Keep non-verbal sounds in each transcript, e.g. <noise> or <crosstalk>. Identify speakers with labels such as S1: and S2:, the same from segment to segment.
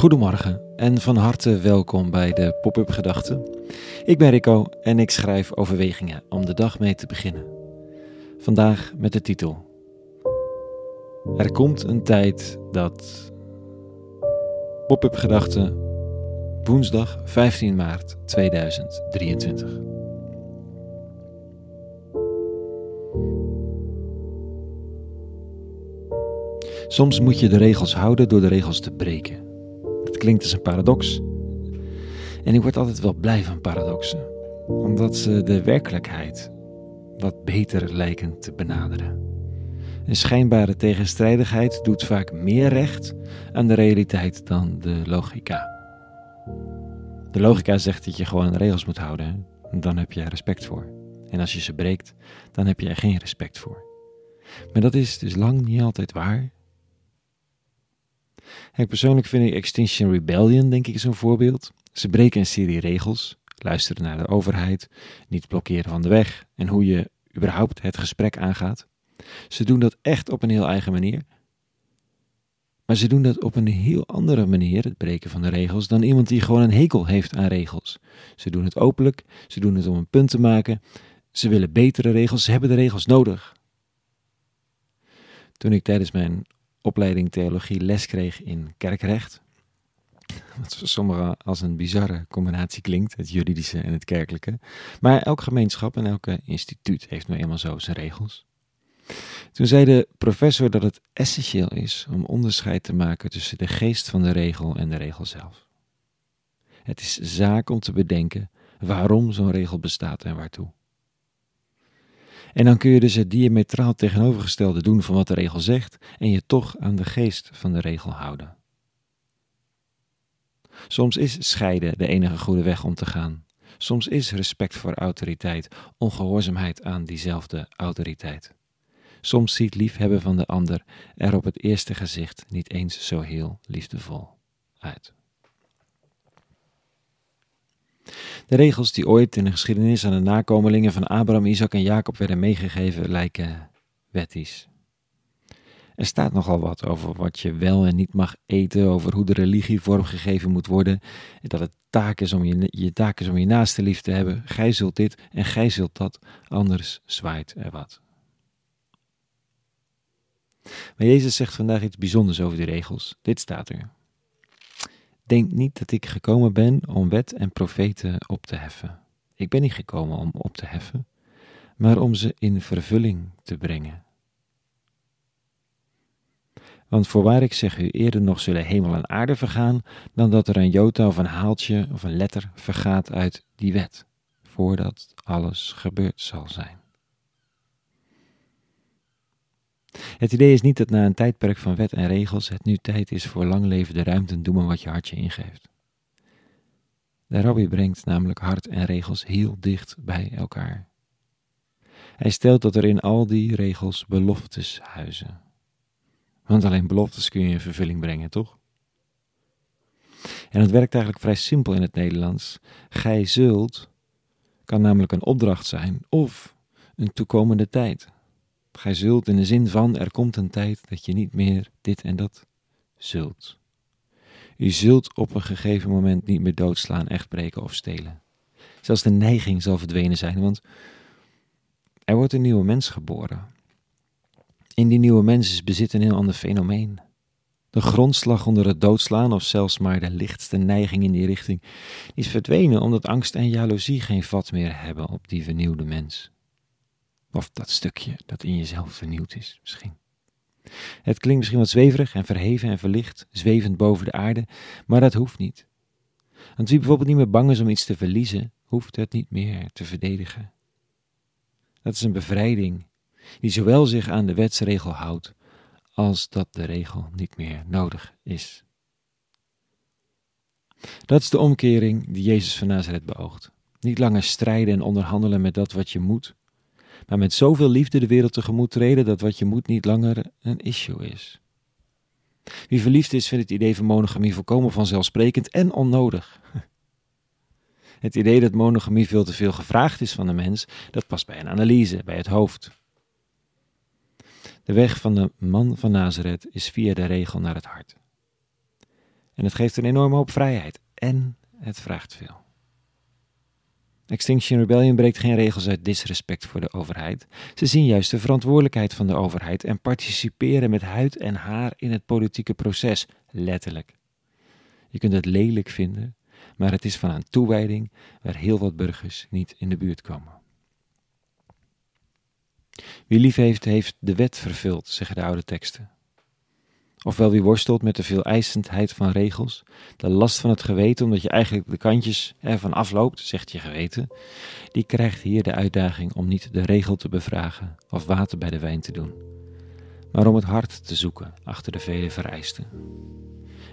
S1: Goedemorgen en van harte welkom bij de Pop-up Gedachten. Ik ben Rico en ik schrijf overwegingen om de dag mee te beginnen. Vandaag met de titel: Er komt een tijd dat. Pop-up Gedachten, woensdag 15 maart 2023. Soms moet je de regels houden door de regels te breken. Klinkt als een paradox. En ik word altijd wel blij van paradoxen, omdat ze de werkelijkheid wat beter lijken te benaderen. Een schijnbare tegenstrijdigheid doet vaak meer recht aan de realiteit dan de logica. De logica zegt dat je gewoon regels moet houden, en dan heb je er respect voor. En als je ze breekt, dan heb je er geen respect voor. Maar dat is dus lang niet altijd waar ik persoonlijk vind ik Extinction Rebellion, denk ik, zo'n voorbeeld. Ze breken een serie regels, luisteren naar de overheid, niet blokkeren van de weg en hoe je überhaupt het gesprek aangaat. Ze doen dat echt op een heel eigen manier. Maar ze doen dat op een heel andere manier, het breken van de regels, dan iemand die gewoon een hekel heeft aan regels. Ze doen het openlijk, ze doen het om een punt te maken. Ze willen betere regels, ze hebben de regels nodig. Toen ik tijdens mijn opleiding theologie les kreeg in kerkrecht. Wat voor sommigen als een bizarre combinatie klinkt, het juridische en het kerkelijke. Maar elk gemeenschap en elke instituut heeft nu eenmaal zo zijn regels. Toen zei de professor dat het essentieel is om onderscheid te maken tussen de geest van de regel en de regel zelf. Het is zaak om te bedenken waarom zo'n regel bestaat en waartoe. En dan kun je dus het diametraal tegenovergestelde doen van wat de regel zegt en je toch aan de geest van de regel houden. Soms is scheiden de enige goede weg om te gaan. Soms is respect voor autoriteit ongehoorzaamheid aan diezelfde autoriteit. Soms ziet liefhebben van de ander er op het eerste gezicht niet eens zo heel liefdevol uit. De regels die ooit in de geschiedenis aan de nakomelingen van Abraham, Isaac en Jacob werden meegegeven lijken wettisch. Er staat nogal wat over wat je wel en niet mag eten, over hoe de religie vormgegeven moet worden, en dat het taak is om je, je taak is om je naaste lief te hebben. Gij zult dit en gij zult dat, anders zwaait er wat. Maar Jezus zegt vandaag iets bijzonders over die regels. Dit staat er. Denk niet dat ik gekomen ben om wet en profeten op te heffen. Ik ben niet gekomen om op te heffen, maar om ze in vervulling te brengen. Want voorwaar ik zeg u, eerder nog zullen hemel en aarde vergaan, dan dat er een jota of een haaltje of een letter vergaat uit die wet, voordat alles gebeurd zal zijn. Het idee is niet dat na een tijdperk van wet en regels het nu tijd is voor langlevende ruimte en doe maar wat je hartje ingeeft. De rabbi brengt namelijk hart en regels heel dicht bij elkaar. Hij stelt dat er in al die regels beloftes huizen. Want alleen beloftes kun je in vervulling brengen, toch? En het werkt eigenlijk vrij simpel in het Nederlands. Gij zult kan namelijk een opdracht zijn of een toekomende tijd. Gij zult in de zin van er komt een tijd dat je niet meer dit en dat zult. U zult op een gegeven moment niet meer doodslaan, echtbreken of stelen. Zelfs de neiging zal verdwenen zijn, want er wordt een nieuwe mens geboren. In die nieuwe mens bezit een heel ander fenomeen. De grondslag onder het doodslaan, of zelfs maar de lichtste neiging in die richting, is verdwenen omdat angst en jaloezie geen vat meer hebben op die vernieuwde mens. Of dat stukje dat in jezelf vernieuwd is, misschien. Het klinkt misschien wat zweverig en verheven en verlicht, zwevend boven de aarde, maar dat hoeft niet. Want wie bijvoorbeeld niet meer bang is om iets te verliezen, hoeft het niet meer te verdedigen. Dat is een bevrijding die zowel zich aan de wetsregel houdt, als dat de regel niet meer nodig is. Dat is de omkering die Jezus van Nazareth beoogt. Niet langer strijden en onderhandelen met dat wat je moet, maar met zoveel liefde de wereld tegemoet treden dat wat je moet niet langer een issue is. Wie verliefd is, vindt het idee van monogamie volkomen vanzelfsprekend en onnodig. <laughs> Het idee dat monogamie veel te veel gevraagd is van de mens, dat past bij een analyse, bij het hoofd. De weg van de man van Nazareth is via de regel naar het hart. En het geeft een enorme hoop vrijheid. En het vraagt veel. Extinction Rebellion breekt geen regels uit disrespect voor de overheid. Ze zien juist de verantwoordelijkheid van de overheid en participeren met huid en haar in het politieke proces, letterlijk. Je kunt het lelijk vinden, maar het is van een toewijding waar heel wat burgers niet in de buurt komen. Wie lief heeft, heeft de wet vervuld, zeggen de oude teksten. Ofwel wie worstelt met de veel eisendheid van regels, de last van het geweten omdat je eigenlijk de kantjes ervan afloopt, zegt je geweten, die krijgt hier de uitdaging om niet de regel te bevragen of water bij de wijn te doen, maar om het hart te zoeken achter de vele vereisten.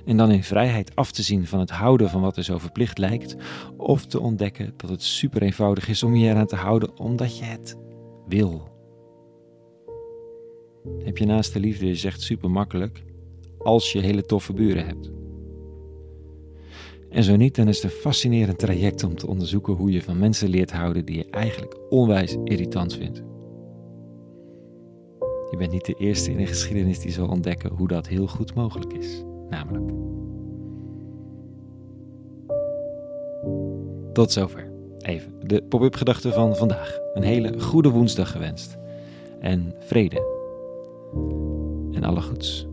S1: En dan in vrijheid af te zien van het houden van wat er zo verplicht lijkt, of te ontdekken dat het super eenvoudig is om je eraan te houden omdat je het wil. Heb je naast de liefde is echt super makkelijk als je hele toffe buren hebt. En zo niet, dan is het een fascinerend traject om te onderzoeken hoe je van mensen leert houden die je eigenlijk onwijs irritant vindt. Je bent niet de eerste in de geschiedenis die zal ontdekken hoe dat heel goed mogelijk is, namelijk. Tot zover. Even de pop-up gedachten van vandaag. Een hele goede woensdag gewenst. En vrede. En alle goeds.